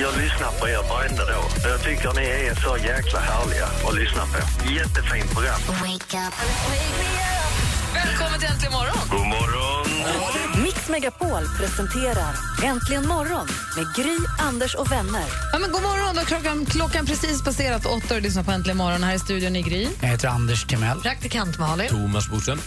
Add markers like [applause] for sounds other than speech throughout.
Jag lyssnar på er varenda dag. Jag tycker ni är så jäkla härliga att lyssna på. Jättefint program. Välkommen till Äntligen morgon! God morgon! Mix Megapol presenterar Äntligen morgon med Gry, Anders och vänner. Ja, men god morgon! Då klockan, klockan precis passerat åtta och lyssnar på Äntligen morgon. Här i studion i Gry. Jag heter Anders Timell. Praktikant Malin. Thomas Bodström.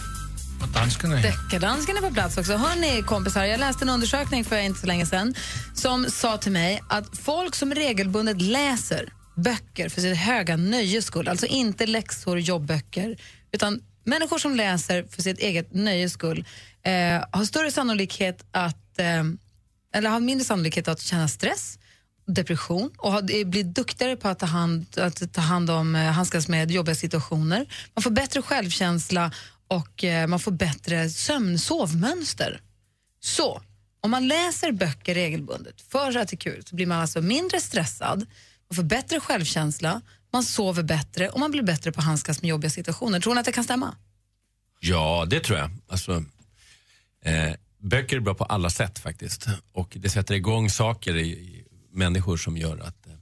Deckardansken är på plats också. Hörni, kompisar, jag läste en undersökning för inte så länge sedan som sa till mig att folk som regelbundet läser böcker för sitt höga nöjes skull, alltså inte läxor, jobbböcker, utan människor som läser för sitt eget nöjes skull, eh, har större sannolikhet att, eh, eller har mindre sannolikhet att känna stress, depression och blir duktigare på att ta hand, att ta hand om, eh, handskas med jobbiga situationer. Man får bättre självkänsla och eh, man får bättre sömn, sovmönster. Så, om man läser böcker regelbundet för att det är kul så blir man alltså mindre stressad, man får bättre självkänsla, man sover bättre och man blir bättre på att handskas med jobbiga situationer. Tror ni att det kan stämma? Ja, det tror jag. Alltså, eh, böcker är bra på alla sätt faktiskt. Och det sätter igång saker i, i människor som gör att, eh,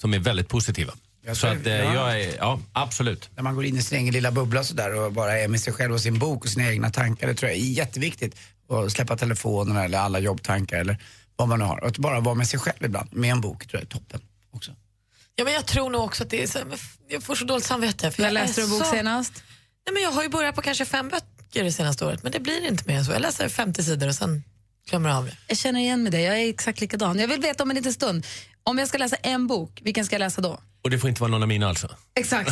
som är väldigt positiva. Jag Så att eh, ja. jag är, ja absolut. När man går in i sin egen lilla bubbla sådär och bara är med sig själv och sin bok och sina egna tankar. Det tror jag är jätteviktigt. Att släppa telefonerna eller alla jobbtankar eller vad man nu har. Och att bara vara med sig själv ibland. Med en bok tror jag är toppen också. Ja, men jag tror nog också att det är så, jag får så dåligt samvete. För jag läste du en bok så, senast? Nej, men jag har ju börjat på kanske fem böcker det senaste året, men det blir inte mer än så. Jag läser 50 sidor och sen glömmer av det. Jag känner igen mig det, jag är exakt likadan. Jag vill veta om en liten stund, om jag ska läsa en bok, vilken ska jag läsa då? Och det får inte vara någon av mina alltså. Exakt.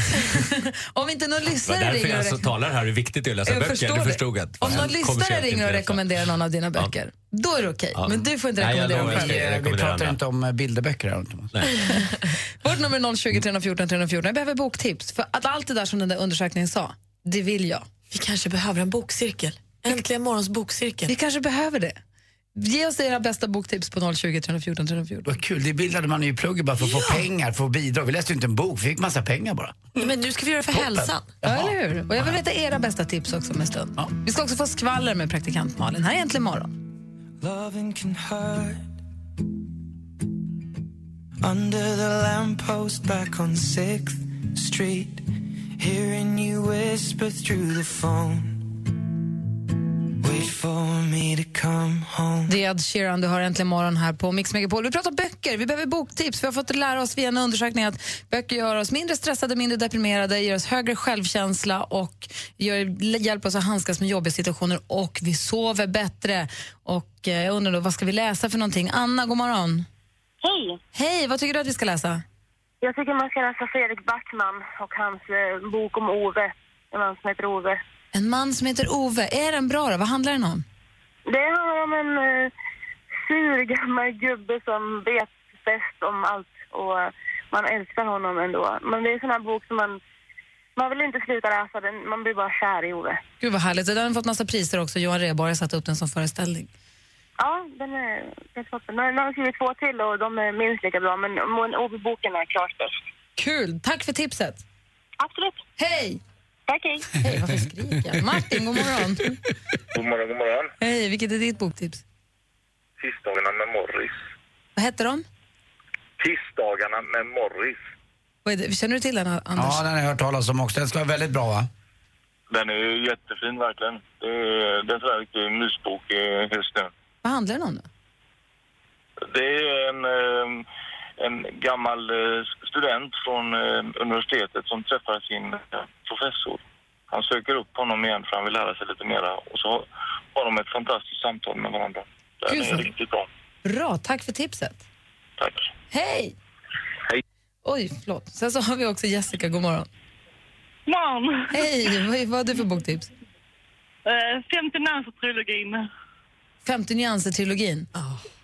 [laughs] om inte någon Det var lyssnare därför ringer jag alltså talar här hur viktigt det är att läsa Jag böcker. förstår Du det. förstod att Om någon lyssnare ringer och rekommenderar någon av dina böcker, då är det okej. Ja. Men du får inte Nej, rekommendera dem själv. Vi, vi pratar andra. inte om eh, bilderböcker här. [laughs] Vårt nummer är 020 314 314. Jag behöver boktips. För att allt det där som den där undersökningen sa, det vill jag. Vi kanske behöver en bokcirkel. Äntligen morgons bokcirkel. Vi kanske behöver det. Ge oss era bästa boktips på 020 314 314. Vad kul, det bildade man ju i plugget bara för att få pengar, för att bidra. Vi läste ju inte en bok, vi fick massa pengar bara. Men nu ska vi göra det för hälsan. Ja, eller hur? Och jag vill veta era bästa tips också om en stund. Ja. Vi ska också få skvaller med praktikant Malin. Här är Äntligen morgon. Loving can hurt. Under the lamppost back on 6th Street, hearing you whisper through the phone. Det är Ed Sheeran, du har Äntligen morgon här på Mix Megapol. Vi pratar böcker, vi behöver boktips. Vi har fått lära oss via en undersökning att böcker gör oss mindre stressade, mindre deprimerade, ger oss högre självkänsla och gör, hjälper oss att handskas med jobbiga situationer och vi sover bättre. Och eh, jag undrar då, vad ska vi läsa för någonting? Anna, god morgon. Hej! Hej, vad tycker du att vi ska läsa? Jag tycker man ska läsa Fredrik Backman och hans eh, bok om Ove. En man som heter Ove. En man som heter Ove. Är den bra då? Vad handlar den om? Det handlar om en eh, sur gammal gubbe som vet bäst om allt och man älskar honom ändå. Men det är en sån här bok som man... Man vill inte sluta läsa den, man blir bara kär i Ove. Gud vad härligt. Den har fått massa priser också. Johan Rheborg har satt upp den som föreställning. Ja, den är, den toppen. Nu har skrivit två till och de är minst lika bra, men men Ove-boken är klart bäst. Kul! Tack för tipset. Absolut. Hej! Tack, hej. [laughs] Hej, varför skriker jag? Martin, god morgon. God morgon, god morgon. Hej, vilket är ditt boktips? Tisdagarna med Morris. Vad hette de? Tisdagarna med Morris. Känner du till den, Anders? Ja, den har jag hört talas om också. Den ska vara väldigt bra va? Den är ju jättefin verkligen. Det är, det är en riktig mysbok eh, just nu. Vad handlar den om? Då? Det är en, eh, en gammal eh, student från eh, universitetet som träffar sin eh, professor. Han söker upp honom igen för han vill lära sig lite mera och så har de ett fantastiskt samtal med varandra. Den Gud, är riktigt bra. Bra, tack för tipset. Tack. Hej! Hej. Oj, förlåt. Sen så har vi också Jessica, god morgon. Morgon! Hej, vad, vad har du för boktips? Uh, 50 nyanser-trilogin. 50 nyanser-trilogin.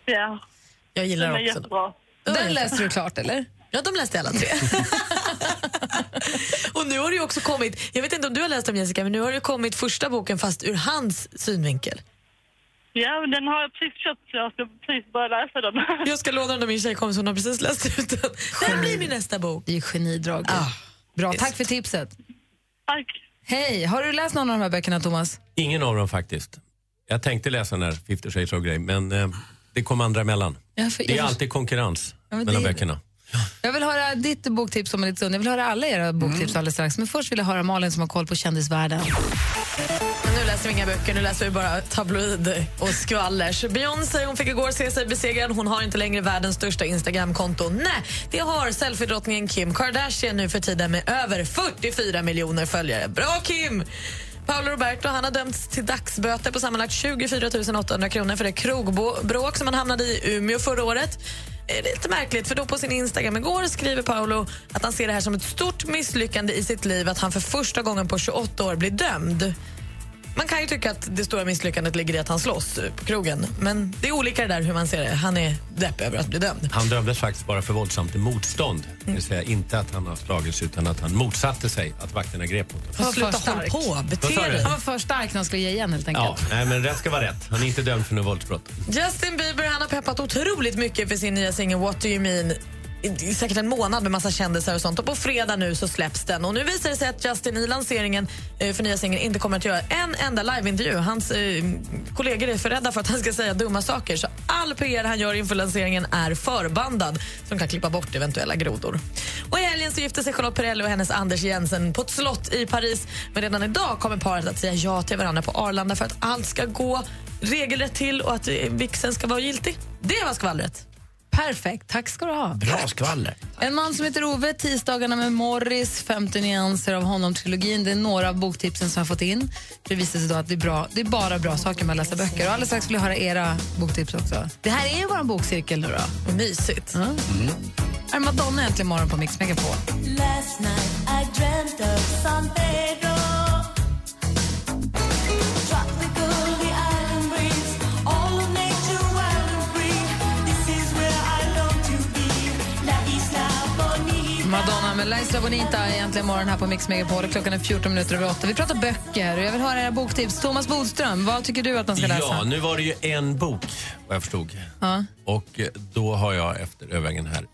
Ja, Jag gillar den är också dem. jättebra. Den läste du klart, eller? Ja, de läste alla tre. [laughs] och ju också kommit, jag vet inte om du har läst dem Jessica, men nu har det kommit första boken fast ur hans synvinkel. Ja, men den har jag precis köpt så jag ska precis börja läsa den. [laughs] Jag ska låna den av min tjejkompis, hon har precis läst ut den. Det här blir min nästa bok. Det är ju genidrag. Bra, tack för tipset. Tack. Hej, har du läst någon av de här böckerna Thomas? Ingen av dem faktiskt. Jag tänkte läsa den här 50 shades of Grey, men eh, det kom andra emellan. Ja, för- det är jag- alltid konkurrens Ja, mellan det- böckerna. Jag vill höra ditt boktips om en liten stund. Jag vill höra alla era boktips alldeles strax. Men först vill jag höra Malin som har koll på kändisvärlden. Men nu läser vi inga böcker, nu läser vi bara tabloid och skvallers. Beyoncé hon fick igår se sig besegrad. Hon har inte längre världens största Instagramkonto. Nej, det har selfiedrottningen Kim Kardashian nu för tiden med över 44 miljoner följare. Bra Kim! Paolo Roberto han har dömts till dagsböter på sammanlagt 24 800 kronor för det krogbråk som han hamnade i Umeå förra året. Det är lite märkligt, för då på sin Instagram igår skriver Paolo att han ser det här som ett stort misslyckande i sitt liv att han för första gången på 28 år blir dömd. Man kan ju tycka att det stora misslyckandet ligger i att han slåss på krogen. Men det är olika det där hur man ser det. Han är deppig över att bli dömd. Han dömdes faktiskt bara för våldsamt motstånd. Det vill säga inte att han har slagits utan att han motsatte sig att vakterna grep mot honom. Han på, bete Vad sa du? dig. Han var för stark när han skulle ge igen helt enkelt. Ja, nej, men rätt ska vara rätt. Han är inte dömd för något våldsbrott. Justin Bieber han har peppat otroligt mycket för sin nya singel What do you mean? I- säkert en månad med massa kändisar och sånt. Och på fredag nu så släpps den. Och nu visar det sig att Justin i lanseringen eh, för nya singeln inte kommer att göra en enda liveintervju. Hans eh, kollegor är för rädda för att han ska säga dumma saker. Så all PR han gör inför lanseringen är förbandad så de kan klippa bort eventuella grodor. Och i helgen så gifte sig Charlotte Perrelli och hennes Anders Jensen på ett slott i Paris. Men redan idag kommer paret att säga ja till varandra på Arlanda för att allt ska gå regelrätt till och att eh, vigseln ska vara giltig. Det var skvallret. Perfekt, tack ska du ha. Bra skvaller. En man som heter Ove, Tisdagarna med Morris, 50 nyanser av honom-trilogin. Det är några av boktipsen som jag har fått in. Det visar sig då att det är, bra, det är bara bra saker med att läsa böcker. Och alldeles strax vill jag höra era boktips också. Det här är ju vår bokcirkel nu då. Mysigt. Ja. Här är Madonna äntligen morgon på Mix Megapol. Last night I dreamt of San Isla Bonita är egentligen morgon här på Mix Megapol. Klockan är 14 minuter över 8. Vi pratar böcker och jag vill höra era boktips. Thomas Bodström, vad tycker du att man ska läsa? Ja, nu var det ju en bok, vad jag förstod. Ja. Och då har jag efter överväganden här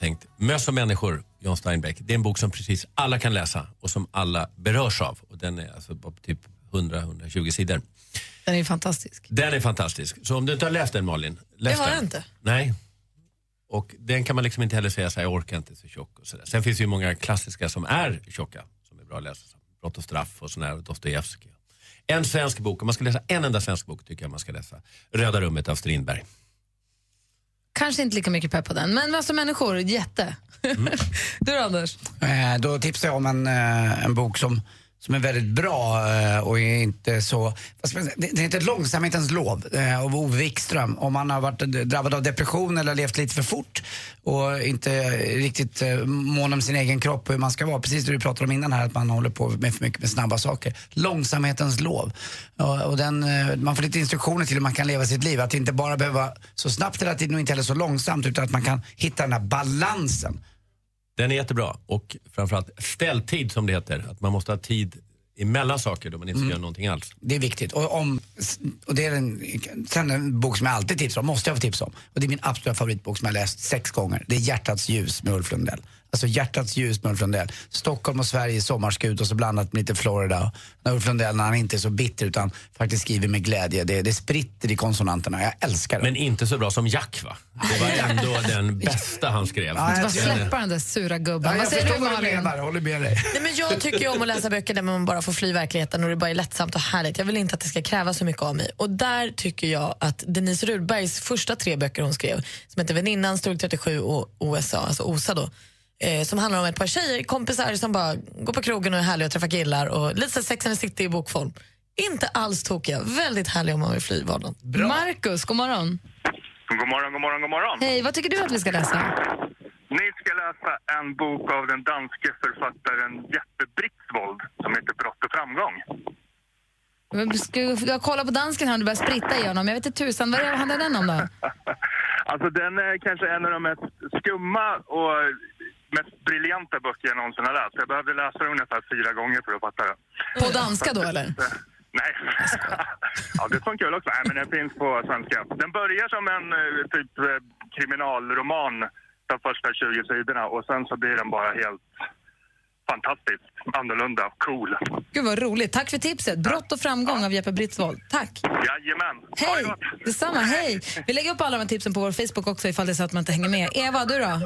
tänkt Möss och människor, John Steinbeck. Det är en bok som precis alla kan läsa och som alla berörs av. Och den är alltså på typ 100-120 sidor. Den är fantastisk. Den är fantastisk. Så om du inte har läst den Malin, läs Det har den. jag inte. Nej. Och den kan man liksom inte heller säga så här, jag orkar inte så tjock och sådär. Sen finns det ju många klassiska som är tjocka, som är bra att läsa. Brott och straff och sån här, Dostojevskij. En svensk bok, om man ska läsa en enda svensk bok tycker jag man ska läsa Röda rummet av Strindberg. Kanske inte lika mycket pepp på den, men massa människor, jätte. [laughs] du då, Anders? Eh, Då tipsar jag om en, eh, en bok som, som är väldigt bra eh, och är inte så... vad ska man Det Långsamhetens lov eh, av Ove Wikström. Om man har varit drabbad av depression eller levt lite för fort och inte riktigt eh, mån om sin egen kropp och hur man ska vara. Precis det du pratade om innan här, att man håller på med för mycket med snabba saker. Långsamhetens lov. Och, den, man får lite instruktioner till hur man kan leva sitt liv. Att inte bara behöva så snabbt hela tiden och inte heller så långsamt utan att man kan hitta den här balansen. Den är jättebra och framförallt ställtid som det heter. Att man måste ha tid emellan saker då man inte ska Mm. göra någonting alls. Det är viktigt. Och, om, och det är en, sen en bok som jag alltid tipsar om, måste jag få tipsa om. Och det är min absoluta favoritbok som jag läst sex gånger. Det är Hjärtats ljus med Ulf Lundell. Alltså Hjärtats ljus med Ulf Lundell. Stockholm och Sverige i sommarskud och så blandat med lite Florida. När Ulf Lundell, när han inte är så bitter utan faktiskt skriver med glädje. Det, det spritter i konsonanterna. Jag älskar det. Men inte så bra som Jack va? Det var ändå den bästa han skrev. Ja, jag Bara släppa den där sura gubben. Ja, vad jag säger du, förstår vad du Malin? menar, håller med dig. Nej, men jag tycker ju om att läsa böcker där man bara får fly verkligheten och det bara är lättsamt och härligt. Jag vill inte att det ska kräva så mycket av mig. Och där tycker jag att Denise Rudbergs första tre böcker hon skrev, som heter Väninnan, Stug 37 och OSA, alltså OSA då, eh, som handlar om ett par tjejer, kompisar som bara går på krogen och är härliga och träffar killar och lite så Sex and the City i bokform. Inte alls tokiga, väldigt härliga om man vill fly vardagen. Marcus, god morgon. God morgon, god morgon, god morgon. Hej, vad tycker du att vi ska läsa? Ni ska läsa en bok av den danske författaren Jeppe Britsvold som heter Brott och framgång. Ska jag kolla på dansken här om det börjar spritta i honom? Jag vet inte tusan, vad handlar den om då? [laughs] Alltså den är kanske en av de mest skumma och mest briljanta böcker jag någonsin har läst. Jag behövde läsa det ungefär fyra gånger för att fatta det. På danska då eller? Nej. [laughs] ja, det funkar väl också. Nej, men den finns på svenska. Den börjar som en eh, typ eh, kriminalroman de första 20 sidorna och sen så blir den bara helt fantastiskt annorlunda, cool. Gud vad roligt. Tack för tipset. Brott och framgång av Jeppe Britsvold. Tack. Jajamän. Hej! Detsamma, hej! Vi lägger upp alla de här tipsen på vår Facebook också ifall det är så att man inte hänger med. Eva, du då?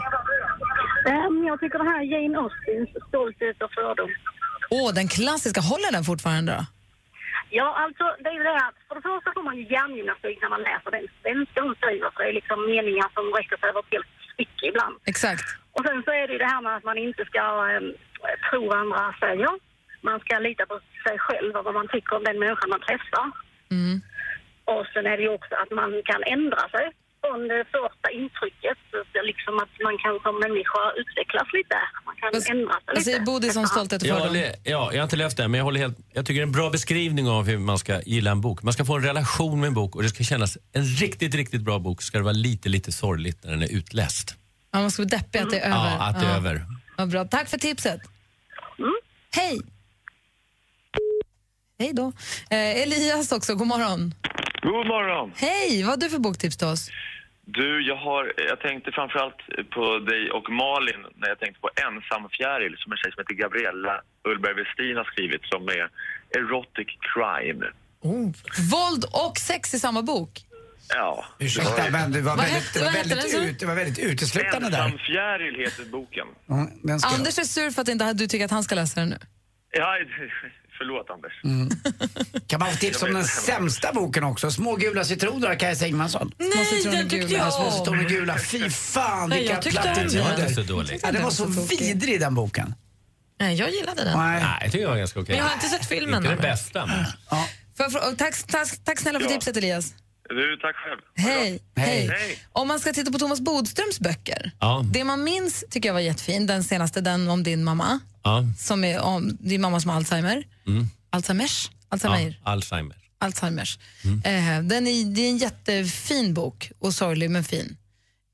Ehm, jag tycker det här är Jane Austens Stolthet och fördom. Åh, den klassiska. Håller den fortfarande då? Ja, alltså det är ju det att för det första får man ju hjärngymnastik när man läser den svenska hon skriver för det är liksom meningar som räcker sig över ett helt stycke ibland. Exakt. Och sen så är det ju det här med att man inte ska um, tro vad andra säger. Man ska lita på sig själv och vad man tycker om den människan man träffar. Mm. Och sen är det ju också att man kan ändra sig från det första intrycket. Liksom att man kan som människa utvecklas lite. Man kan ändra sig Vad lite. säger Bodil som stolthet och Jag, fördom? håller, ja, jag har inte läst den, men jag, håller helt, jag tycker det är en bra beskrivning av hur man ska gilla en bok. Man ska få en relation med en bok och det ska kännas en riktigt, riktigt bra bok. Ska det vara lite, lite sorgligt när den är utläst. Ja, man ska vara deppig att det är över. Ja, att det är över. Vad bra. Tack för tipset. Hej! Hej då. Eh, Elias också, god morgon. God morgon! Hej! Vad har du för boktips till oss? Du, jag, har, jag tänkte framförallt på dig och Malin när jag tänkte på Ensam fjäril som en tjej som heter Gabriella Ullberg Westin har skrivit som är erotic crime. Våld och sex i samma bok. Ja. Ursäkta, men det var Vad väldigt, hette- var väldigt, ut, var väldigt uteslutande där. Ensam fjäril heter boken. Jag- Anders är sur för att inte du tycker att han ska läsa den nu. Ja, [laughs] förlåt Anders. Mm. [laughs] Kan man få tips om den sämsta boken också? Små gula citroner av Kajsa Ingmansson. Nej, den tyckte jag Små om. citroner gula. Fy fan Nej, vilka jag tyckte om plattityder. den. Det är så dåligt. Ja, den var så vidrig den boken. Nej, jag gillade den. Nej. Jag tycker det var ganska okej. Men jag har inte sett filmen. Inte det ännu. bästa. men- Får jag frå- tack, tack, tack snälla för Ja. tipset Elias. Du, tack själv. Hej. Hej. Hej. Om man ska titta på Thomas Bodströms böcker. Ja. Det man minns tycker jag var jättefin, den senaste, den om din mamma. Ja. Som är om din mamma som har Alzheimer. Mm. Alzheimers? ja, Alzheimer? Alzheimer. Alzheimers. Eh, den är, det är en jättefin bok och sorglig men fin.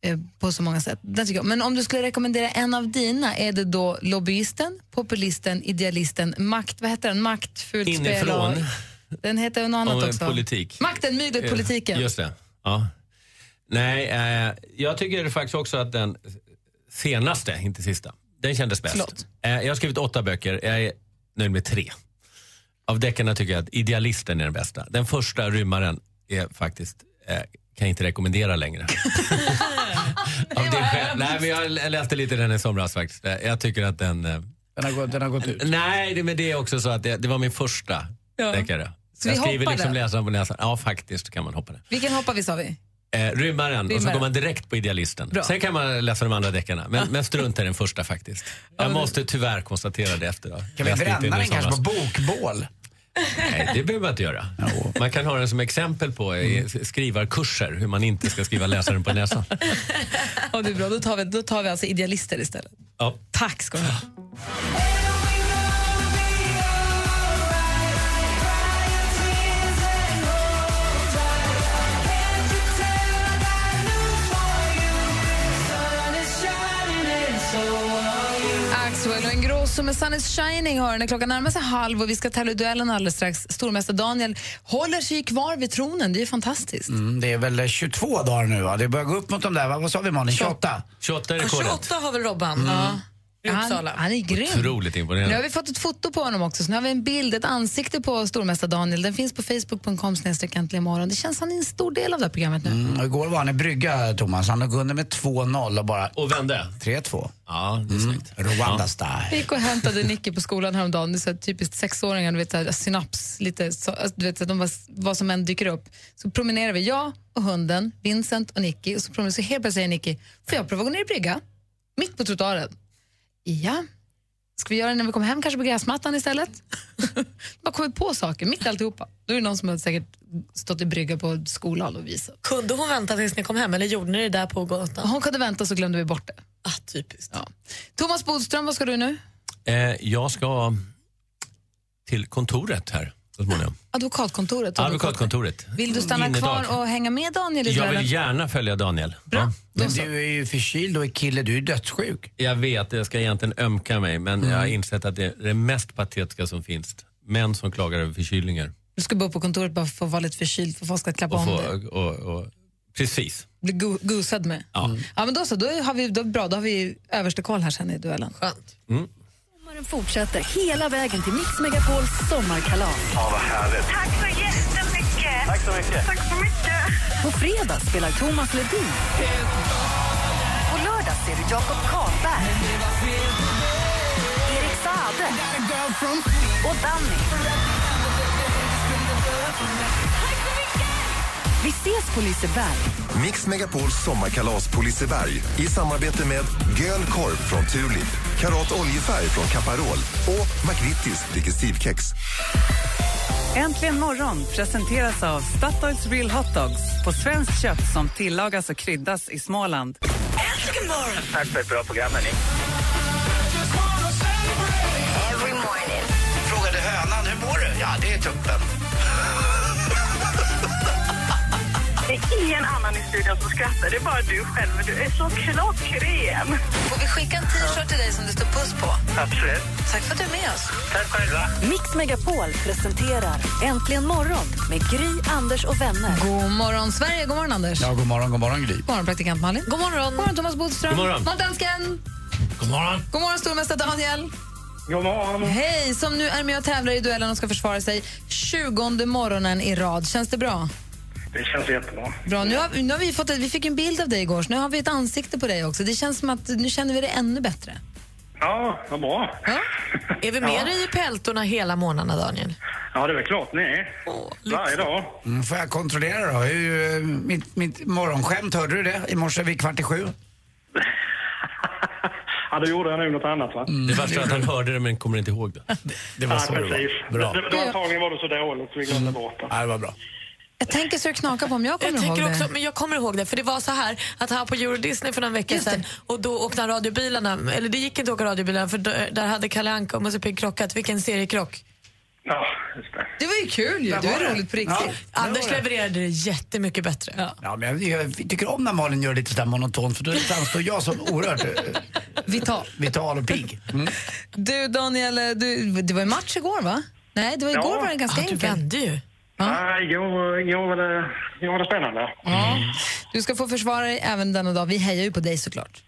Eh, på så många sätt. Den tycker jag. Men om du skulle rekommendera en av dina, är det då lobbyisten, populisten, idealisten, makt, vad heter den? Makt, fult spel och... Den heter något annat Och också. politik. Makten, myglet, Eh, politiken. Just det. Ja. Nej, eh, jag tycker faktiskt också att den senaste, inte sista, den kändes bäst. Förlåt. Eh, jag har skrivit åtta böcker, jag är nöjd med tre. Av deckarna tycker jag att Idealisten är den bästa. Den första, Rymmaren, är faktiskt, eh, kan jag inte rekommendera längre. [laughs] Av det skäl- Nej, men jag läste lite den i somras faktiskt. Eh, Jag tycker att den... Den har gått, den har gått ut. Nej, det, men det är också så att det, det var min första Ja. deckare. Så vi jag skriver hoppar liksom den? läsaren på näsan. Ja, faktiskt kan man hoppa det. Vilken hoppar vi sa vi? Eh, rymmaren, och så går man direkt på idealisten. Bra. Sen kan man läsa de andra deckarna, men, men strunta i den första faktiskt. Jag måste tyvärr konstatera det efter. Då. Kan vi bränna den kanske på bokbål? Nej, det behöver man inte göra. Man kan ha den som exempel på i skrivarkurser, hur man inte ska skriva läsaren på näsan. Ja, det är bra. Då tar vi, då tar vi alltså idealister istället. Ja. Tack ska du ha. Och Ingrosso med Sun is shining hör när klockan närmar sig halv och vi ska tävla i duellen alldeles strax. Stormästare Daniel håller sig kvar vid tronen, det är ju fantastiskt. Mm, det är väl 22 dagar nu va? Det börjar gå upp mot de där, vad, vad sa vi Malin? 28? 28 är Ja, rekordet. 28 har väl Robban? Ja. Han, han är grym. Otroligt Nu har imponerande. vi fått ett foto på honom också, så nu har vi en bild, ett ansikte på stormästare Daniel. Den finns på facebook.com snedstreck äntligen morgon. Det känns som han är en stor del av det här programmet nu. Mm, igår var han i brygga, Thomas. Han låg under med 2-0 och bara Och vände. 3-2. Ja, det är snyggt. Rwanda Vi gick och hämtade Nicky på skolan häromdagen. Det är så här typiskt sexåringar, du vet, så här, synaps, lite så, alltså, du vet, så att de var, vad som än dyker upp. Så promenerar vi, jag och hunden, Vincent och Nicky. Och så promenerar så helt plötsligt säger Nicky, får jag prova att gå ner i brygga? Mitt på trottoaren. Ja. Ska vi göra det när vi kommer hem, kanske på gräsmattan istället? [laughs] Bara kommer på saker, mitt i alltihopa. Då är det någon som har säkert stått i brygga på skolan och visat. Kunde hon vänta tills ni kom hem eller gjorde ni det där på gatan? Hon kunde vänta så glömde vi bort det. Ah, typiskt. Ja. Thomas Bodström, vad ska du nu? Eh, jag ska till kontoret här så småningom. Advokatkontoret. Advokatkontoret. Vill du stanna Innedag. kvar och hänga med Daniel i Jag duellen? vill gärna följa Daniel. Ja. Men du är ju förkyld och är kille, du är dödssjuk. Jag vet, jag ska egentligen ömka mig, men jag har insett att det är det mest patetiska som finns. Män som klagar över förkylningar. Du ska bo på kontoret bara för att vara lite förkyld för folk ska klappa Och om få, dig. och, och, precis. Bli go- gosad med. Ja. Ja, men då så, då har vi, då, bra, då har vi överste koll här sen i duellen. Skönt. Sommaren fortsätter hela vägen till Mix Megapols sommarkalas. Ja, vad härligt. Tack så jättemycket. Tack så mycket. Tack så mycket. På fredag spelar Thomas Ledin. På lördag ser du Jakob Karlberg. Erik Saade. Och Danny. Vi ses på Liseberg. Mix Megapols sommarkalas på Liseberg i samarbete med Göl Korp från Tulip, Karat Oljefärg från Caparol och McVittys Digestivkex. Äntligen morgon presenteras av Statoils Real Hot Dogs på svenskt kött som tillagas och kryddas i Småland. Äntligen morgon! Tack för ett bra program, hörni. Frågade hönan, hur mår du? Ja, det är tuppen. Det är ingen annan i studion som skrattar. Det är bara du själv. Du är så klockren. Får vi skicka en t-shirt till dig som det står puss på? Absolut. Tack för att du är med oss. Tack själva. Mix Megapol presenterar Äntligen morgon med Gry, Anders och vänner. God morgon, Sverige. God morgon, Anders. Ja, god morgon, god morgon Gry. God morgon, praktikant Malin. God morgon. God morgon, Thomas Bodström. God morgon. God dansken. God morgon. God morgon, stormästare Daniel. God morgon. Hej, som nu är med och tävlar i duellen och ska försvara sig 20 morgonen i rad. Känns det bra? Det känns jättebra. Bra, nu har, vi- nu har vi, fått ett, vi fick en bild av dig igår, så nu har vi ett ansikte på dig också. Det känns som att nu känner vi det ännu bättre. Ja, vad bra. Är vi med dig i peltorna hela månaderna, Daniel? Ja, det är väl klart ni är. Varje dag. Mm, får jag kontrollera då? Hur, eh, mitt, mitt morgonskämt, hörde du det? I morse vid kvart i sju. [laughs] Ja, då gjorde jag nog något annat va? Det värsta är att han hörde det men kommer inte ihåg det. Det var ja, så det precis. var. Bra. Det, det, antagligen var det så dåligt så vi glömde bort det. Ja, det var bra. Jag tänker så det knakar på om jag kommer Jag ihåg tänker det. också, men jag kommer ihåg det, för det var så här att här på Euro Disney för några veckor sedan och då åkte radiobilarna, eller det gick inte att åka radiobilarna för då, där hade Kalle Anka och Musse Pigg krockat. Vilken seriekrock. Ja, just det. Det var ju kul ju. Det var var det. roligt på riktigt. Ja. Anders det. levererade det jättemycket bättre. Ja, men jag, jag tycker om när Malin gör lite sådär monotont för då framstår jag som oerhört eh, Vital. vital och pigg. Mm. Du Daniel, du, det var en match igår va? Nej, det var igår Ja. var det ganska Ja, du enkelt. vände ju. Ja, igår, igår, var det, var det spännande. Ja. Du ska få försvara dig även denna dag. Vi hejar ju på dig såklart.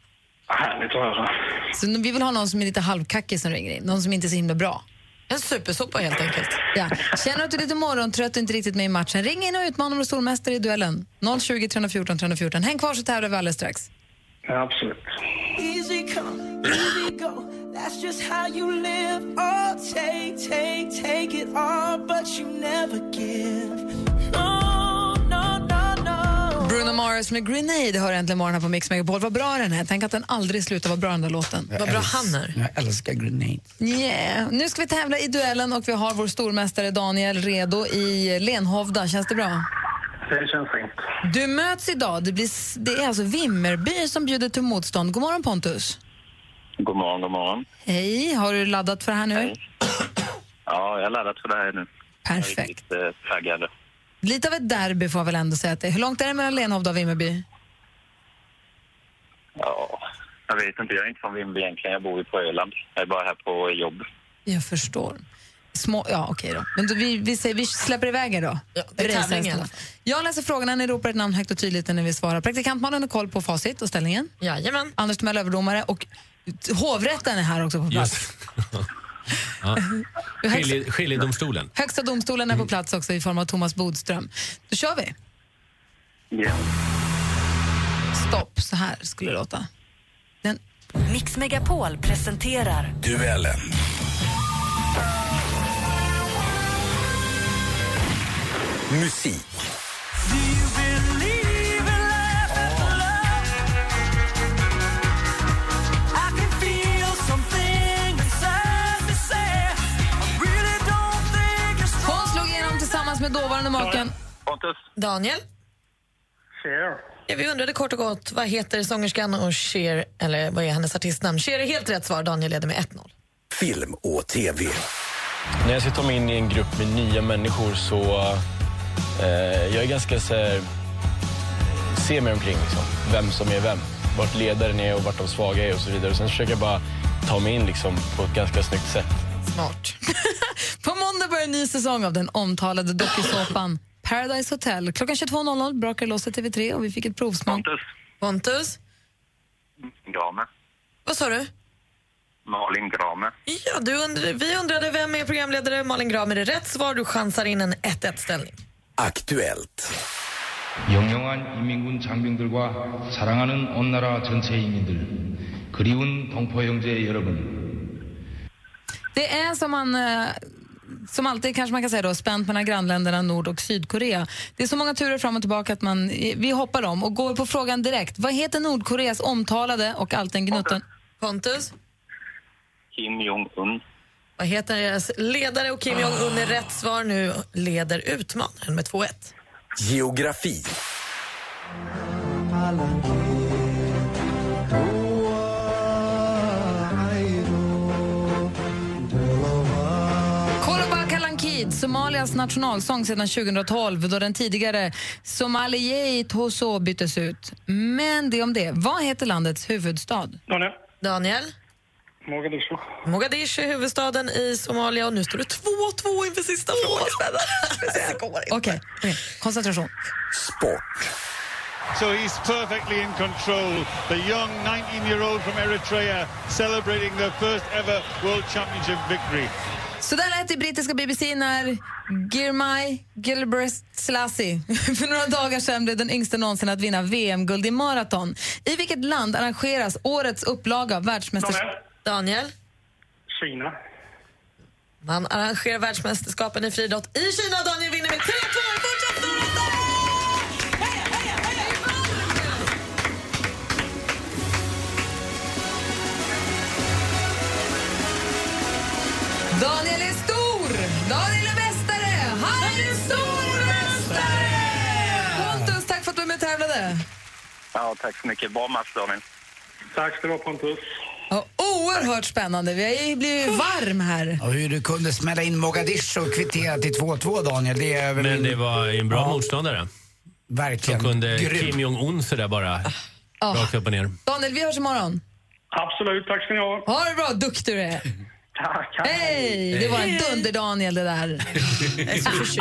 Härligt att höra. Så vi vill ha någon som är lite halvkackig som ringer in. Någon som inte är så himla bra. En supersopa helt enkelt. Ja. Känner du att du är lite morgontrött och inte riktigt med i matchen, ring in och utmana vår stormästare i duellen. 020 314 314. Häng kvar så tävlar vi alldeles strax. Ja, absolut. Easy come, easy go. That's just how you live. Oh, take, take, take it all, but you never give. No, no, no, no. Bruno Mars med Grenade hör äntligen morgon här på Mix Megapol. Vad bra den är. Tänk att den aldrig slutar vara bra den där låten. Vad bra han är. Jag älskar grenade. Yeah. Nu ska vi tävla i duellen och vi har vår stormästare Daniel redo i Lenhovda. Känns det bra? Det känns fint. Du möts idag. Det, blir, det är alltså Vimmerby som bjuder till motstånd. God morgon Pontus. God morgon, god morgon. Hej, har du laddat för det här nu? Ja, jag har laddat för det här nu. Perfekt. Jag är lite taggad. Lite av ett derby får jag väl ändå säga att det är. Hur långt är det mellan Lenhovda och Vimmerby? Ja, jag vet inte. Jag är inte från Vimmerby egentligen. Jag bor ju på Öland. Jag är bara här på jobb. Jag förstår. Små, ja, okej då. Men då, vi, vi, säger, vi släpper iväg er då. Ja, det är Race tävling i hästen. alla fall. Jag läser frågorna, ni ropar ett namn högt och tydligt när vi svarar. Praktikantmannen har koll på facit och ställningen. Jajamän. Anders Timell överdomare och hovrätten är här också på plats. [laughs] Ja. Skilje, skiljedomstolen. Högsta domstolen är på plats också i form av Thomas Bodström. Då kör vi. Ja. Stopp, så här skulle det låta. Den, Mix Megapol presenterar Duellen. Musik. Med dåvarande maken. Pontus? Daniel? Cher. Ja, vi undrade kort och gott, vad heter sångerskan och Cher, eller vad är hennes artistnamn? Cher är helt rätt svar. Daniel leder med 1-0. Film och TV. När jag ska ta mig in i en grupp med nya människor så eh, jag är ganska så här, ser mig omkring liksom, vem som är vem. Vart ledaren är och vart de svaga är och så vidare. Sen försöker jag bara ta mig in liksom, på ett ganska snyggt sätt. Smart. [laughs] På måndag börjar en ny säsong av den omtalade dokusåpan Paradise Hotel. Klockan 22.00 brakar låset TV3 och vi fick ett provsmak. Pontus. Pontus? Grame. Vad sa du? Malin Grame. Ja, du undr vi undrade vem är programledare. Malin Gramer är rätt svar. Du chansar in en 1-1-ställning. Aktuellt. 영영한 인민군 장병들과 사랑하는 온 나라 전체 인민들, 그리운 동포 형제 여러분. Det är som man... eh, Som alltid kanske man kan säga då, spänt mellan grannländerna Nord och Sydkorea. Det är så många turer fram och tillbaka att man, vi hoppar om och går på frågan direkt. Vad heter Nordkoreas omtalade och alltid en gnutten... Pontus? Kim Jong-Un. Vad heter deras ledare? Och Kim Jong-Un är rätt svar. Nu leder utmanaren med 2-1. Geografi. Somalias nationalsång sedan 2012 då den tidigare Somaliei Toso byttes ut. Men det om det. Vad heter landets huvudstad? Daniel. Daniel? Mogadishu. Mogadishu är huvudstaden i Somalia och nu står det 2-2 inför sista frågan. Okej, okej. koncentration. Sport. So he's perfectly in control. The young 19-year-old from Eritrea celebrating their first ever World Championship victory. Så där lät det brittiska BBC när Girmay Gilbreth Selassie [laughs] för några dagar sedan blev den yngsta någonsin att vinna VM-guld i maraton. I vilket land arrangeras årets upplaga av världsmästerskapet? Daniel? Kina. Man arrangerar världsmästerskapen i friidrott i Kina. Daniel vinner med 3-2. Ja, tack så mycket. Bra match, Daniel. Tack ska du ha, Pontus. Ja, oerhört spännande. Vi har ju blivit varm här. Och hur du kunde smälla in Mogadishu och kvittera till 2-2 Daniel, det är väl... Men det var en bra Ja. motståndare. Verkligen. Som kunde Grym. Kim Jong-Un sådär bara Ja. rakt upp och ner. Daniel, vi hörs imorgon. Absolut, tack ska ni ha. Ha det bra, duktig du är. Tack. Hej! Det var en dunder-Daniel det där.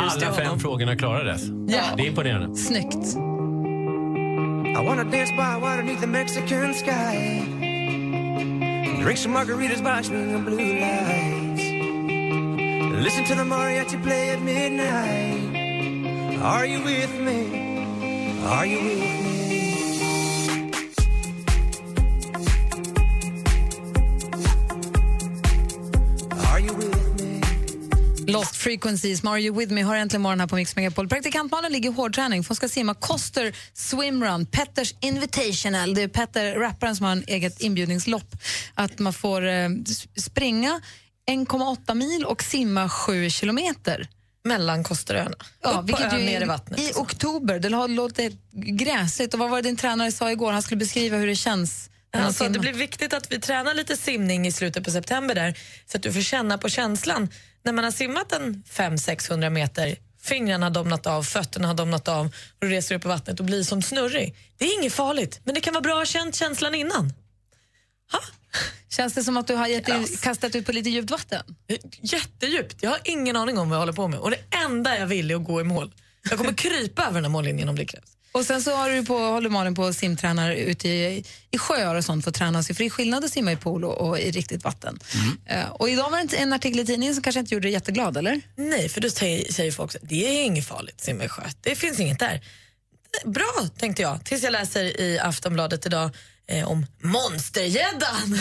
[laughs] Alla fem frågorna klarades. Ja. Det är imponerande. Snyggt. I wanna dance by water beneath the Mexican sky. Drink some margaritas by swinging blue lights. Listen to the mariachi play at midnight. Are you with me? Are you with me? Lost Frequencies, You With Me har äntligen morgon här på Mix Megapol. Praktikantmannen ligger i hårdträning för hon ska simma Koster Swimrun, Petters Invitational. Det är Petter, rapparen, som har en eget inbjudningslopp. Att man får eh, springa 1,8 mil och simma 7 kilometer. Mellan Kosteröarna. Ja, Upp på vilket ön, ju ner i vattnet. i oktober. Det har låtit gräsligt. Och vad var det din tränare sa igår? Han skulle beskriva hur det känns Alltså, det blir viktigt att vi tränar lite simning i slutet på september där så att du får känna på känslan när man har simmat en 500-600 meter fingrarna har domnat av, fötterna har domnat av och du reser upp i vattnet och blir som snurrig. Det är inget farligt, men det kan vara bra att ha känt känslan innan. Känns det som att du har gett dig, kastat ut på lite djupt vatten? Jättedjupt. Jag har ingen aning om vad jag håller på med och det enda jag vill är att gå i mål. Jag kommer [laughs] krypa över den här mållinjen om det krävs. Och sen så har du på, håller Malin på och simtränar ute i, i sjöar och sånt för att träna sig. För det är skillnad att simma i pool och, och i riktigt vatten. Eh, och idag var det en artikel i tidningen som kanske inte gjorde dig jätteglad, eller? Nej, för då säger, säger folk att det är inget farligt att simma i sjö. Det finns inget där. Bra, tänkte jag, tills jag läser i Aftonbladet idag eh, om monstergäddan.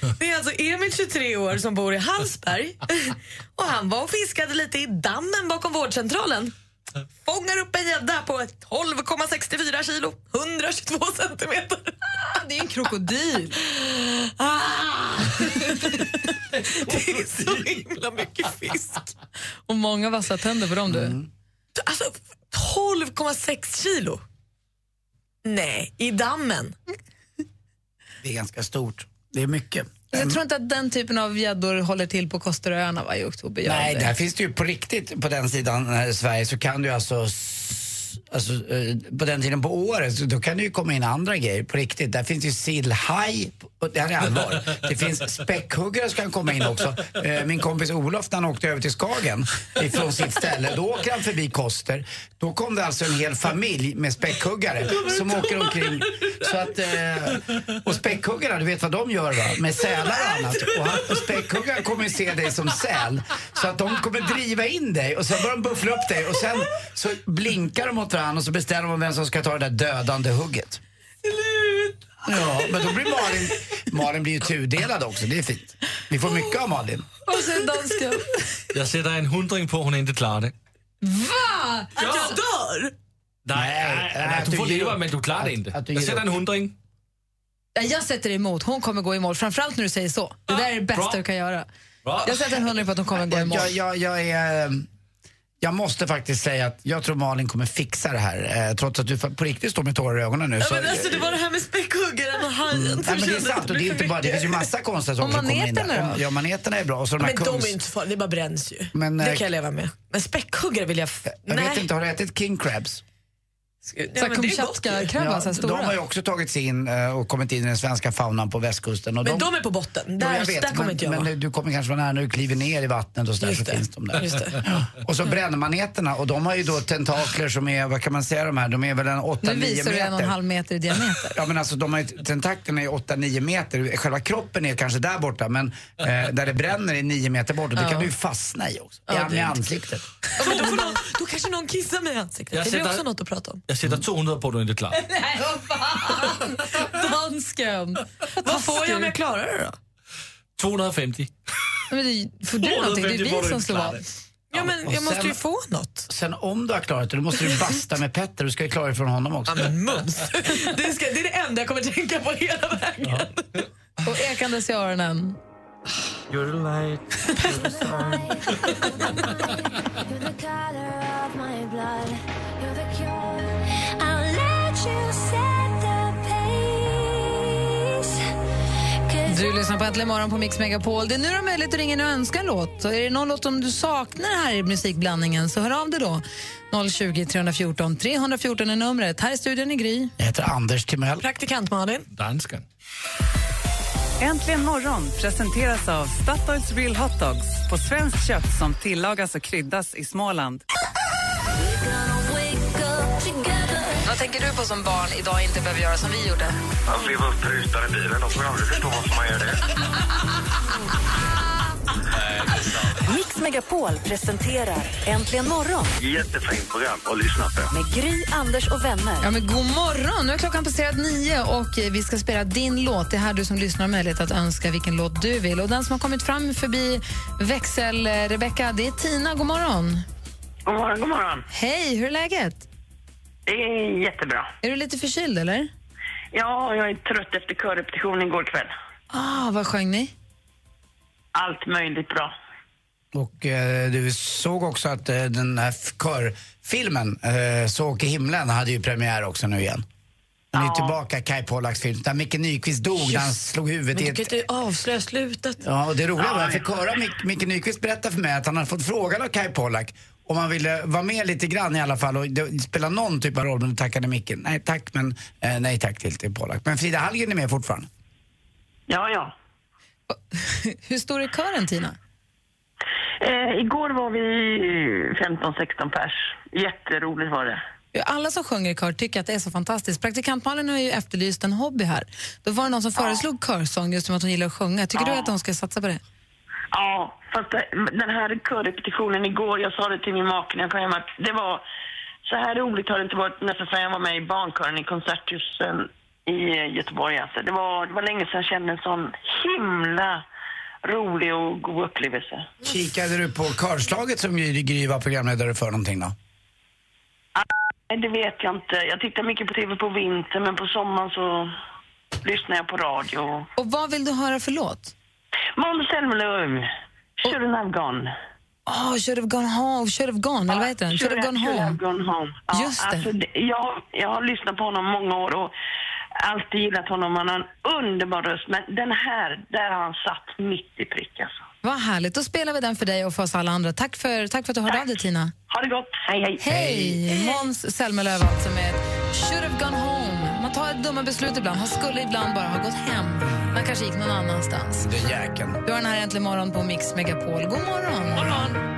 [laughs] det är alltså Emil, 23 år, som bor i Hallsberg. [laughs] och han var och fiskade lite i dammen bakom vårdcentralen. Fångar upp en gädda på 12,64 kilo, 122 centimeter. det är en krokodil. Ah. [laughs] det är så himla mycket fisk. Och många vassa tänder på dem du. Alltså 12,6 kilo? Nej, i dammen. Det är ganska stort. Det är mycket. Jag tror inte att den typen av gäddor håller till på Kosteröarna i oktober. Nej, där finns det ju på riktigt på den sidan eh, Sverige så kan du alltså Alltså, eh, på den tiden på året, så då kan det ju komma in andra grejer på riktigt. Där finns ju sillhaj, det här är allvar. Det finns späckhuggare som kan komma in också. Eh, min kompis Olof, när han åkte över till Skagen ifrån sitt ställe, då åker han förbi Koster. Då kom det alltså en hel familj med späckhuggare som åker omkring. Så att, eh, och späckhuggarna, du vet vad de gör va? Med sälar och annat. Och, han, och späckhuggaren kommer se dig som säl. Så att de kommer driva in dig och sen börjar de buffla upp dig och sen så blinkar de åt varandra och så bestämmer de vem som ska ta det där dödande hugget. Ja, men då blir Malin, Malin blir ju tudelad också, det är fint. Vi får mycket av Malin. Och sen dansken. Jag sätter en hundring på hon inte klarar det. Va? Att jag dör? Nej, nej, att du du får leva upp. men du klarar det inte. Jag sätter en hundring. Nej, Jag sätter emot. Hon kommer gå i mål. Framförallt när du säger så. Det där är det bästa Bra. du kan göra. Bra. Jag sätter en hundring på att hon kommer gå i mål. Jag, jag, jag är... Jag måste faktiskt säga att jag tror Malin kommer fixa det här. Eh, trots att du på riktigt står med tårar i ögonen nu. Ja, så, men alltså, det var det här med späckhuggaren och hajen som Nej, men det är sant och det är inte bara, det finns ju massa konstiga saker som kommer in där. Ja, maneterna är bra. Och så de Men de kungs... är inte farliga, det bara bränns ju. Men, det eh, kan jag leva med. Men späckhuggare vill jag... Jag Nej. vet inte, har du ätit king crabs? Ja, är. Kamchatka-krabbar, så här de har stora. ju också tagit sig in eh, och kommit in i den svenska faunan på västkusten. Och Men de, de är på botten. Ja, Där, jag vet, där kommer men, inte jag men vara. du kommer kanske vara nära när du kliver ner i vattnet och så, där, så det. finns de där. Just det. [laughs] Och så brännmaneterna och de har ju då tentakler som är, vad kan man säga de här, de är väl en 8-9 Nu meter. visar du en och en halv meter i diameter. Ja men alltså de har ju, tentaklerna är 8-9 meter, själva kroppen är kanske där borta men eh, där det bränner är 9 meter bort och det Ja. kan du ju fastna i också. Ja, Ja, är inte- ansiktet. Ja, men då, får någon, då kanske någon kissar mig i ansiktet. Jag det sätter- också något att prata om. Jag sätter 200 på att du inte klarar det. Nej, vad fan! Dansken. Vad får jag om jag klarar det då? 250. Men det, får du någonting? Det är 250 vi som slår vad. Ja, men jag måste ju få något. Sen om du har klarat det, då måste du basta med Petter. Du ska ju klara det från honom också. Ja, men mums. Det, ska, det är det enda jag kommer tänka på hela vägen. Och ekandes i öronen. You're the light. Du lyssnar på Äntligen morgon på Mix Megapol. Det är nu du har möjlighet att ringa in och önska en låt. Så är det någon låt som du saknar här i musikblandningen så hör av dig då. 020 314 314 är numret. Här i studion är Gry. Jag heter Anders Timell. Praktikant Malin. Dansken. Äntligen morgon presenteras av Statoils Real Hot Dogs på svenskt kött som tillagas och kryddas i Småland. Tänker du på som barn idag inte behöver göra som vi gjorde? Att leva upp rutan i bilen, de kommer aldrig förstå varför man gör det. [laughs] Mix Megapol presenterar Äntligen morgon Jättefint program att lyssna på. med Gry, Anders och vänner. Ja, men god morgon! Nu är klockan passerat nio och vi ska spela din låt. Det är här du som lyssnar har möjlighet att önska vilken låt du vill. Och den som har kommit fram förbi växel, Rebecca, det är Tina. God morgon! God morgon, god morgon. Hej, hur är läget? Det är jättebra. Är du lite förkyld eller? Ja, jag är trött efter körrepetition igår kväll. Ah, vad sjöng ni? Allt möjligt bra. Och eh, du såg också att eh, den här körfilmen, eh, Så åker himlen, hade ju premiär också nu igen. Den är ju tillbaka, Kai Pollaks film, där Micke Nyqvist dog när han slog Men huvudet du i kan ett... inte avslöja slutet. Ja, och det roliga var, Ja, jag fick höra Mic- Micke Nyqvist berätta för mig att han hade fått frågan av Kai Pollak om han ville vara med lite grann i alla fall och spela någon typ av roll, men då tackade Micke nej tack, men eh, nej tack till, till Pollak. Men Frida Hallgren är med fortfarande. Ja, ja. [laughs] Hur stor är kören, Tina? Eh, igår var vi 15-16 pers. Jätteroligt var det. Alla som sjunger i kör tycker att det är så fantastiskt. Praktikantmalen har ju efterlyst en hobby här. Då var det någon som föreslog körsång just som att hon gillar att sjunga. Tycker du Ja. att hon ska satsa på det? Ja, fast den här körrepetitionen igår, jag sa det till min make när jag kom hem att det var så här roligt har det inte varit nästan sedan jag var med i barnkören i Konserthusen i Göteborg. Alltså. Det, var, det var länge sedan jag kände en sån himla rolig och god upplevelse. Kikade du på körslaget som Gry Gry var programledare för någonting då? Nej, Det vet jag inte. Jag tittar mycket på TV på vintern men på sommaren så lyssnar jag på radio. Och vad vill du höra för låt? Måns Zelmerlöw, Shouldn't have gone. Oh, should have gone home, should have gone, eller vad heter den? Should have gone Should have home. gone home. Ja, Just det. Alltså, det jag, jag har lyssnat på honom många år och alltid gillat honom. Han har en underbar röst. Men den här, där har han satt mitt i prick alltså. Vad härligt. Då spelar vi den för dig och för oss alla andra. Tack för, tack för att du hörde av dig, Tina. Ha det gott. Hej, hej. Hej! Måns Zelmerlöw alltså med Should have gone home. Tar dumma beslut ibland. Han skulle ibland bara ha gått hem. Man kanske gick någon annanstans. Den jäkeln. Du har den här Äntligen morgon på Mix Megapol. God morgon! morgon.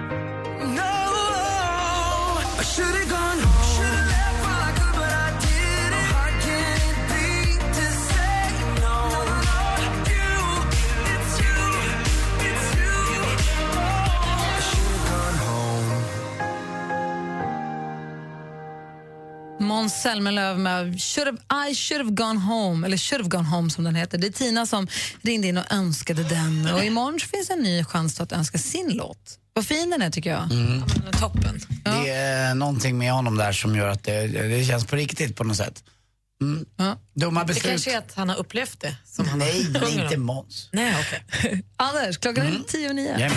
Måns Zelmerlöw med should have, I should have gone home, eller should have gone home som den heter. Det är Tina som ringde in och önskade den. Och imorgon finns en ny chans att önska sin låt. Vad fin den är tycker jag. Mm. Toppen. Det är någonting med honom där som gör att det, det känns på riktigt på något sätt. Mm. Dumma Det beslut. kanske är att han har upplevt det. Som han Nej, det är inte. Måns. Nej, okej. Anders, klockan är tio och nio. Jajamän.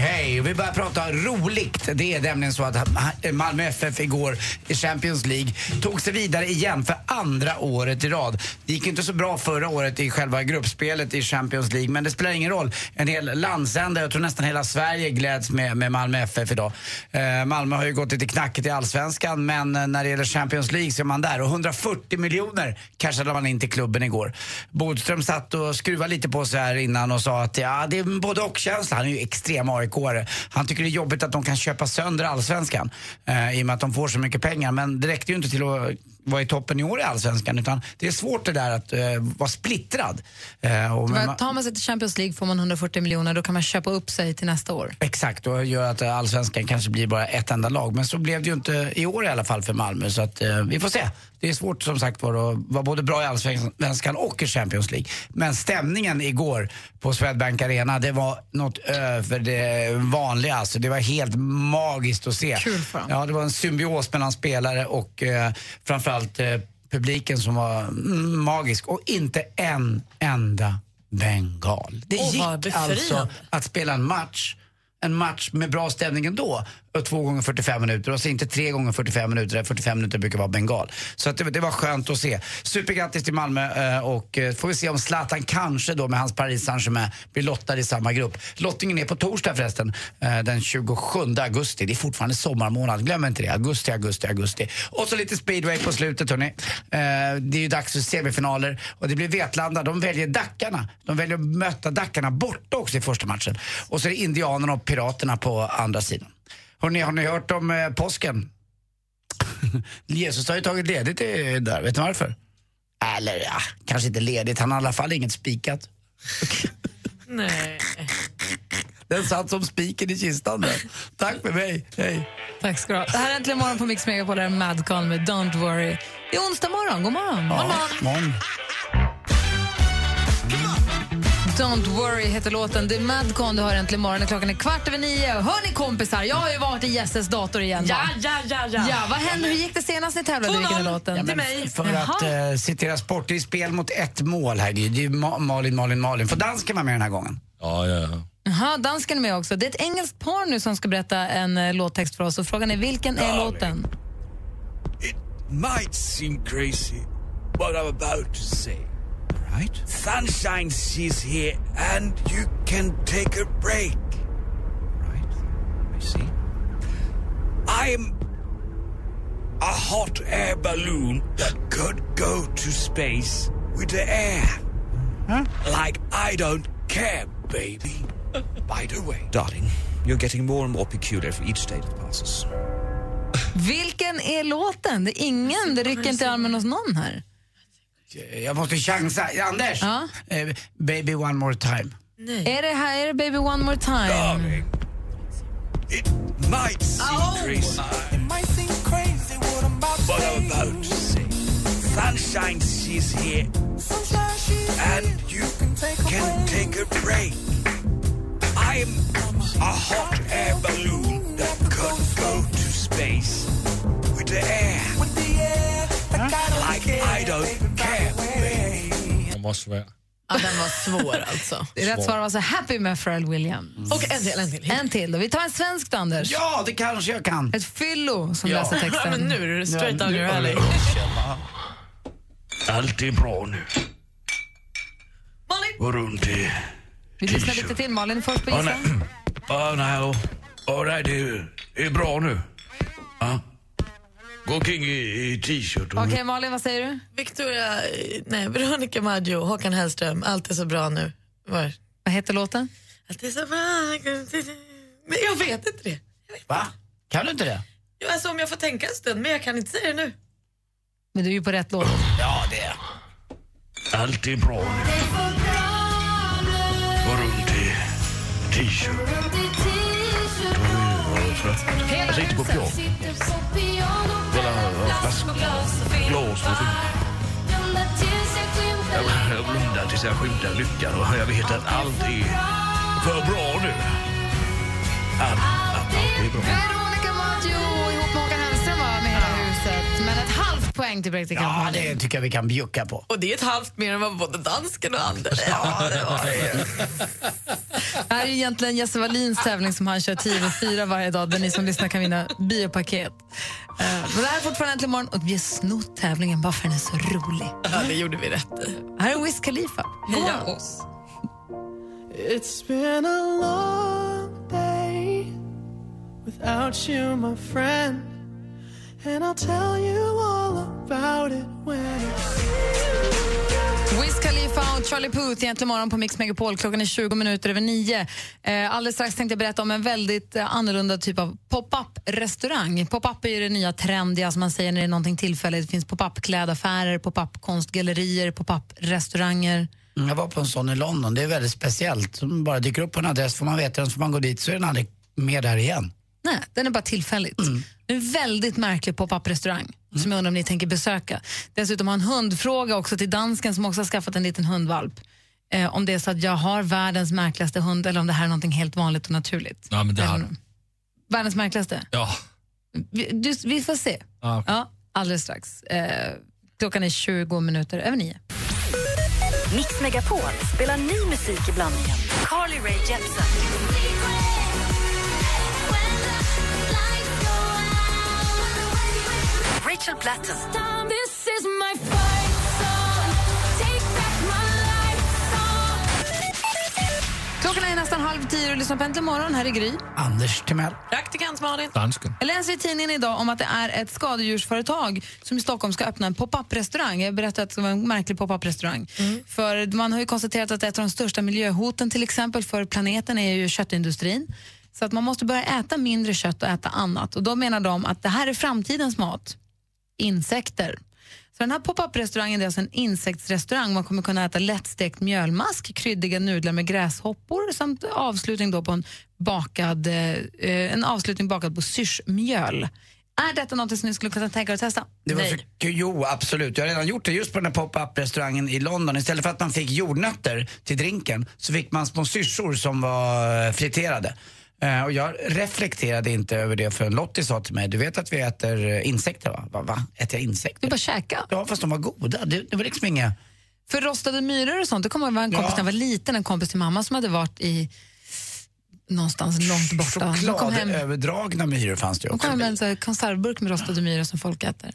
hej. Vi börjar prata roligt. Det är nämligen så att Malmö FF igår i Champions League tog sig vidare igen för andra året i rad. Det gick inte så bra förra året i själva gruppspelet i Champions League, men det spelar ingen roll. En hel landsända, jag tror nästan hela Sverige gläds med, med Malmö FF idag. Eh, Malmö har ju gått lite knackigt i allsvenskan, men eh, när det gäller Champions League så är man där. Och 140 miljoner cashade man in till klubben igår. Bodström satt och skruvade lite på sig här innan och sa att ja, det är både och-känsla. Han är ju extrem AIK-are. Han tycker det är jobbigt att de kan köpa sönder allsvenskan eh, i och med att de får så mycket pengar. Men det räckte ju inte till att vara i toppen i år i allsvenskan utan det är svårt det där att eh, vara splittrad. Eh, och man- Tar man sig till Champions League får man 140 miljoner, då kan man köpa upp sig till nästa år. Exakt, och gör att eh, allsvenskan kanske blir bara ett enda lag. Men så blev det ju inte i år i alla fall för Malmö. Så att, eh, vi får se. Det är svårt som sagt var att vara både bra i allsvenskan och i Champions League. Men stämningen igår på Swedbank Arena, det var något över det vanliga. Alltså, det var helt magiskt att se. Kul för dem. Ja, det var en symbios mellan spelare och eh, framförallt eh, publiken som var magisk. Och inte en enda bengal. Det vad gick alltså att spela en match en match med bra stämning ändå. Två gånger 45 minuter och så inte tre gånger 45 minuter, där 45 minuter brukar vara bengal. Så att det, det var skönt att se. Supergrattis till Malmö eh, och eh, får vi se om Zlatan kanske då med hans Paris Saint-Germain blir lottad i samma grupp. Lottningen är på torsdag förresten, eh, den 27 augusti. Det är fortfarande sommarmånad, glöm inte det. Augusti, augusti, augusti. Och så lite speedway på slutet hörni. Det är ju dags för semifinaler och det blir Vetlanda. De väljer Dackarna. De väljer att möta Dackarna borta också i första matchen. Och så är det Indianerna och Piraterna på andra sidan. Hörrni, har ni hört om eh, påsken? [laughs] Jesus har ju tagit ledigt i, där, vet ni varför? Eller ja, kanske inte ledigt, han har i alla fall inget spikat. [laughs] Nej. Den satt som spiken i kistan där. Tack för mig, hej. Tack ska du ha. Det här är Äntligen morgon på Mix Megapol, Madcon med Don't Worry. Det är onsdag morgon, god morgon. God morgon. morgon. Don't worry heter låten. Det är Madcon du har äntligen morgon. Klockan är kvart över nio. Hör ni kompisar, jag har ju varit i Jesses dator igen. Ja, va? ja, ja, ja. Ja, vad hände? Hur gick det senast ni tävlade? 2-0 Vilken är låten? Ja, men För att eh, citera sport, det är spel mot ett mål här. Det är ju Ma- Malin, Malin, Malin. Får dansken vara med den här gången? Ja, ja, ja. Jaha, dansken är med också. Det är ett engelskt par nu som ska berätta en uh, låttext för oss. Och frågan är vilken är låten? might seem crazy what I'm about to say. Right? Sunshine, she's here, and you can take a break. Right? I see. I'm a hot air balloon that could go to space with the air. Like I don't care, baby. [laughs] By the way, darling, you're getting more and more peculiar for each day that passes. Vilken är låten? Det är ingen, det rycker inte i armen hos någon här. Jag måste chansa. Anders! Eh, baby one more time. Är det här är det Baby One More Time? Might seem crazy. It might seem crazy what I'm about to what I'm about to say. Sunshine, she's here. and you can take a break. I'm a hot air balloon that could go to space with the air. Like I don't. Den var svær. Ja, den var svår alltså. [laughs] Rätt svar var alltså Happy med Pharrell Williams. Och en till, en till. En till då. Vi tar en svensk då, Anders. Ja, det kanske jag kan. Ett fyllo som Ja. läser texten. [laughs] Ja, men nu är det straight Ja, nu- your alley. Allt är bra nu. Gå runt i... Vi lyssnar lite till. Malin först på Ja, gissa. nej. Ja, nej. Ja, nej, det är, det är bra nu. Ja. Gå omkring i, i t-shirt. Okej, Malin, vad säger du? Victoria, nej, Veronica Maggio, Håkan Hellström, allt är så bra nu. Var? Vad heter låten? Allt är så bra. Men jag vet inte det. Va? Kan du inte det? Jo, alltså, om jag får tänka en stund, men jag kan inte säga det nu. Men du är ju på rätt låt. Ja, det är Allt är bra nu. Gå runt i t-shirt. Jag sitter på piano. Spelar flaskglas och Jag, jag blundar tills jag skymtar lyckan och jag vet att allt är för bra nu. Allt, allt, allt är bra poäng till praktikant Ja, Malin. det tycker jag vi kan bjucka på. Och det är ett halvt mer än vad både dansken och Anders Ja, det var det. Det här är egentligen Jesse Wallins tävling som han kör 10 över 4 varje dag där ni som lyssnar kan vinna biopaket. Eh, Men det här är fortfarande Äntligen morgon och vi har snott tävlingen bara för den är så rolig. Ja, det gjorde vi rätt i. Här är Wiz Khalifa. Heja oss. It's been a long day without you, my friend. And I'll tell you all about it when it's Wiz Khalifa och Charlie Puth egentligen morgon på Mix Megapol. Klockan är 20 minuter över nio. Eh, alldeles strax tänkte jag berätta om en väldigt eh, annorlunda typ av pop-up-restaurang. Pop-up är ju det nya trendiga som man säger när det är någonting tillfälligt. Det finns pop-up klädaffärer, pop-up konstgallerier, pop-up restauranger. Mm, Jag var på en sån i London. Det är väldigt speciellt. Som bara dyker upp på en adress, får man veta den, så får man gå dit så är den aldrig mer där igen. Nej, den är bara tillfälligt. Det är en väldigt märklig pop-up-restaurang som jag undrar om ni tänker besöka. Dessutom har en hundfråga också till dansken som också har skaffat en liten hundvalp. Eh, om det är så att jag har världens märkligaste hund eller om det här är något helt vanligt och naturligt. Ja, men det du. Världens märkligaste? Ja. Vi, du, vi får se. Ja, okej. Ja, alldeles strax. Eh, klockan är 20 minuter över nio. Mix Megapol spelar ny musik i blandningen. Carly Rae Jepsen. Rachel Platten. Klockan är nästan halv tio och lyssnar på Äntligen morgon. Här är Gry. Anders Timell. Praktikant Malin. Dansken. Jag läser i tidningen idag om att det är ett skadedjursföretag som i Stockholm ska öppna en pop-up-restaurang. Jag berättade att det ska vara en märklig pop-up-restaurang. För man har ju konstaterat att ett av de största miljöhoten till exempel för planeten är ju köttindustrin. Så att man måste börja äta mindre kött och äta annat. Och då menar de att det här är framtidens mat. Insekter. Så den här pop-up-restaurangen är alltså en insektsrestaurang. Man kommer kunna äta lättstekt mjölmask, kryddiga nudlar med gräshoppor samt avslutning då på en, bakad, eh, en avslutning bakad på syrsmjöl. Är detta något som ni skulle kunna tänka er att testa? Det var Nej. kul. Jo, absolut. Jag har redan gjort det just på den här pop-up-restaurangen i London. Istället för att man fick jordnötter till drinken så fick man små syrsor som var friterade. Eh, och jag reflekterade inte över det förrän Lottie sa till mig, du vet att vi äter eh, insekter va? Va? va? Äter jag insekter? Du bara käka. Ja, fast de var goda. Det, det var liksom inga... För rostade myror och sånt, det kommer jag ihåg en kompis Ja. när jag var liten, en kompis till mamma som hade varit i någonstans långt borta. Kom Chokladöverdragna myror fanns det ju också. kom hem med en konservburk med rostade myror som folk äter.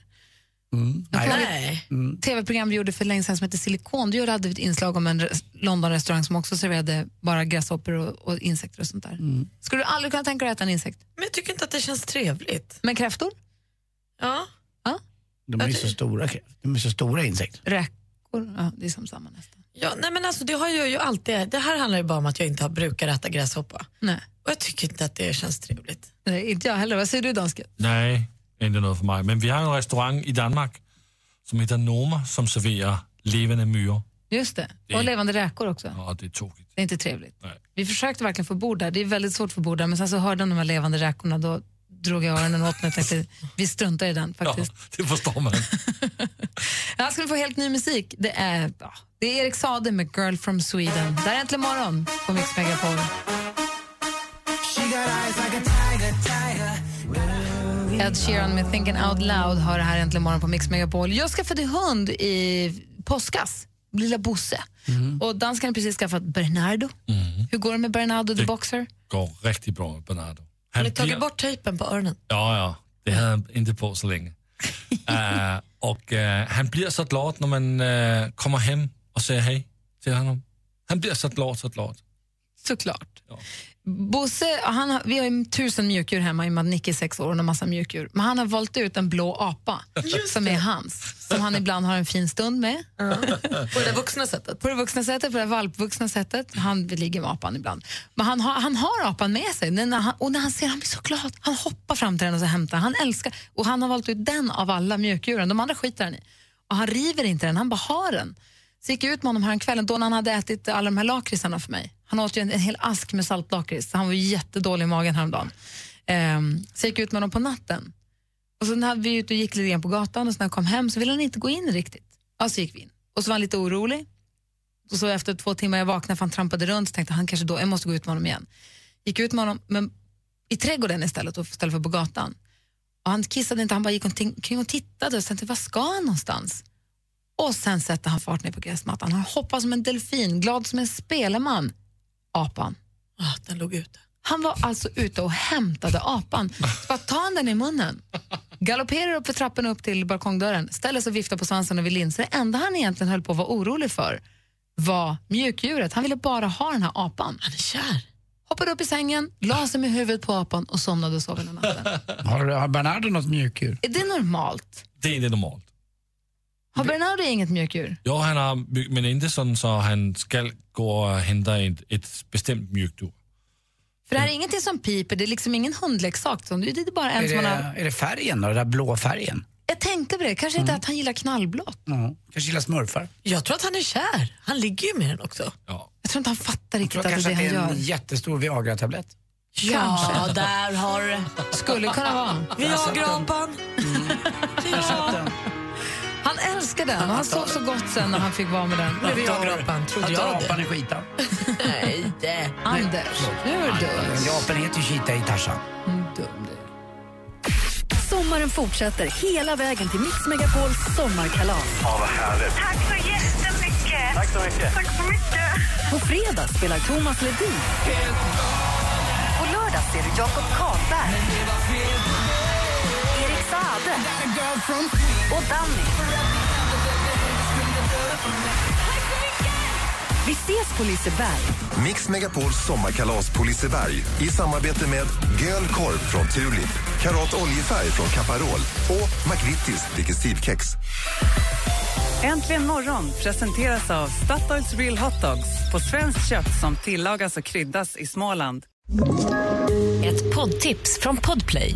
Mm. Nej. ett tv-program vi gjorde för länge sedan som hette Silikon. Du hade vi ett inslag om en res- London-restaurang som också serverade bara gräshoppor och, och insekter och sånt där. Skulle du aldrig kunna tänka dig att äta en insekt? Men jag tycker inte att det känns trevligt. Men kräftor? Ja. De är ju så stora, de är så stora insekter. Räkor? Ja, det är som samma nästan. Ja, nej men alltså, det, har jag ju alltid, det här handlar ju bara om att jag inte har brukar äta gräshoppa. Nej. Och jag tycker inte att det känns trevligt. Nej, inte jag heller. Vad säger du, dansken? Nej, inte något för mig. Men vi har en restaurang i Danmark som heter Noma som serverar levande myror. Just det. Det- Och levande räkor också. Ja, det är tokigt. Det är inte trevligt. Nej. Vi försökte verkligen få bord där. Det är väldigt svårt att få bord där. Men sen så hörde de de här levande räkorna. Då drog jag öronen åt mig och tänkte vi struntar i den faktiskt. [laughs] Ja, det förstår man. Jag ska få helt ny musik. Det är, ja, det är Erik Sade med Girl from Sweden. Där är äntligen morgon på Mix Megapol. Ed Sheeran med Thinking Out Loud har det här äntligen morgon på Mix Megapol. Jag skaffade hund i påskas. lilla Bosse. Och dansken har precis skaffat Bernardo. Hur går det med Bernardo the Boxer? Går riktigt bra med Bernardo. Har ni Han tagit bort tejpen på öronen? ja, ja, det hade han inte på så länge. uh, [laughs] och uh, han blir så glad när man uh, kommer hem och säger hej till honom. Han blir så glad, så glad. Såklart. Bosse, han vi har tusen mjukdjur hemma i och med att Nick är sex år och en massa mjukdjur. Men han har valt ut en blå apa som är hans. Som han ibland har en fin stund med. På det vuxna sättet? På det vuxna sättet, på det valpvuxna sättet. Han ligger med apan ibland. Men han har, han har apan med sig. När han, och när han ser han blir så glad. Han hoppar fram till den och så hämtar. Han älskar. Och han har valt ut den av alla mjukdjuren. De andra skiter han i. Och han river inte den, han bara har den. Så gick jag ut med honom häromkvällen då när han hade ätit alla de här lakritsarna för mig. Han åt ju en, en hel ask med saltlakrits. så Han var jättedålig i magen häromdagen. Um, så jag gick ut med honom på natten. Och så när vi ut och gick lite grann på gatan och sen när jag kom hem så ville han inte gå in riktigt. Ja, så gick vi in. Och så var han lite orolig. Och så efter två timmar jag vaknade för han trampade runt så tänkte jag, han kanske då, jag måste gå ut med honom igen. Gick ut med honom men i trädgården istället istället för på gatan. Och han kissade inte, han bara gick omkring och tittade och så tänkte jag, vad ska han någonstans? Och sen sätter han fart ner på gräsmattan. Han hoppar som en delfin, glad som en speleman. Apan. Ah, den låg ute. Han var alltså ute och hämtade apan. Så bara han den i munnen, galopperar upp för trappan upp till balkongdörren, ställer sig och viftar på svansen och vill in. Så det enda han egentligen höll på att vara orolig för var mjukdjuret. Han ville bara ha den här apan. Han är kär. Hoppade upp i sängen, la sig med huvudet på apan och somnade och sov hela natten. Har, har Bernardo något mjukdjur? Är det normalt? Det är inte normalt. Har Bernardo inget mjukdjur? Ja, han har, men inte sådan så han ska gå och hämta ett, ett bestämt mjukdjur. För det här är ingenting som piper, det är liksom ingen hundleksak. som- Det är bara en Är som man har... det, är det färgen då? Den där blå färgen? Jag tänkte på det, kanske inte att han gillar knallblått. Ja. Kanske gillar smurfar? Jag tror att han är kär. Han ligger ju med den också. Jag tror inte han fattar Jag riktigt tror att det är kanske det att det han är en gör. jättestor Viagra-tablett. Ja, där har du det. Skulle kunna vara. Viagra-apan. Ja. Han älskar den han sov så gott sen när han fick vara med den. Med Viagra-apan, trodde Han jag apan det. i skitan. Nej, det. Anders, nu är du dum. Apan heter ju Cheetah i Tarzan. Sommaren fortsätter hela vägen till Mix Megapols sommarkalas. Ja, vad härligt. Tack så jättemycket. Tack så mycket. Tack så mycket. På fredag spelar Thomas Ledin. På lördag ser du Jakob Karlberg. Erik Saade. Och Danny. Vi ses på Liseberg. Mix Megapols sommarkalas på Liseberg i samarbete med Göl Korp från Tulip, Karat Oljefärg från Caparol och McVittys Digestivkex. Äntligen morgon presenteras av Statoils Real Hot Dogs på svenskt kött som tillagas och kryddas i Småland. Ett poddtips från Podplay.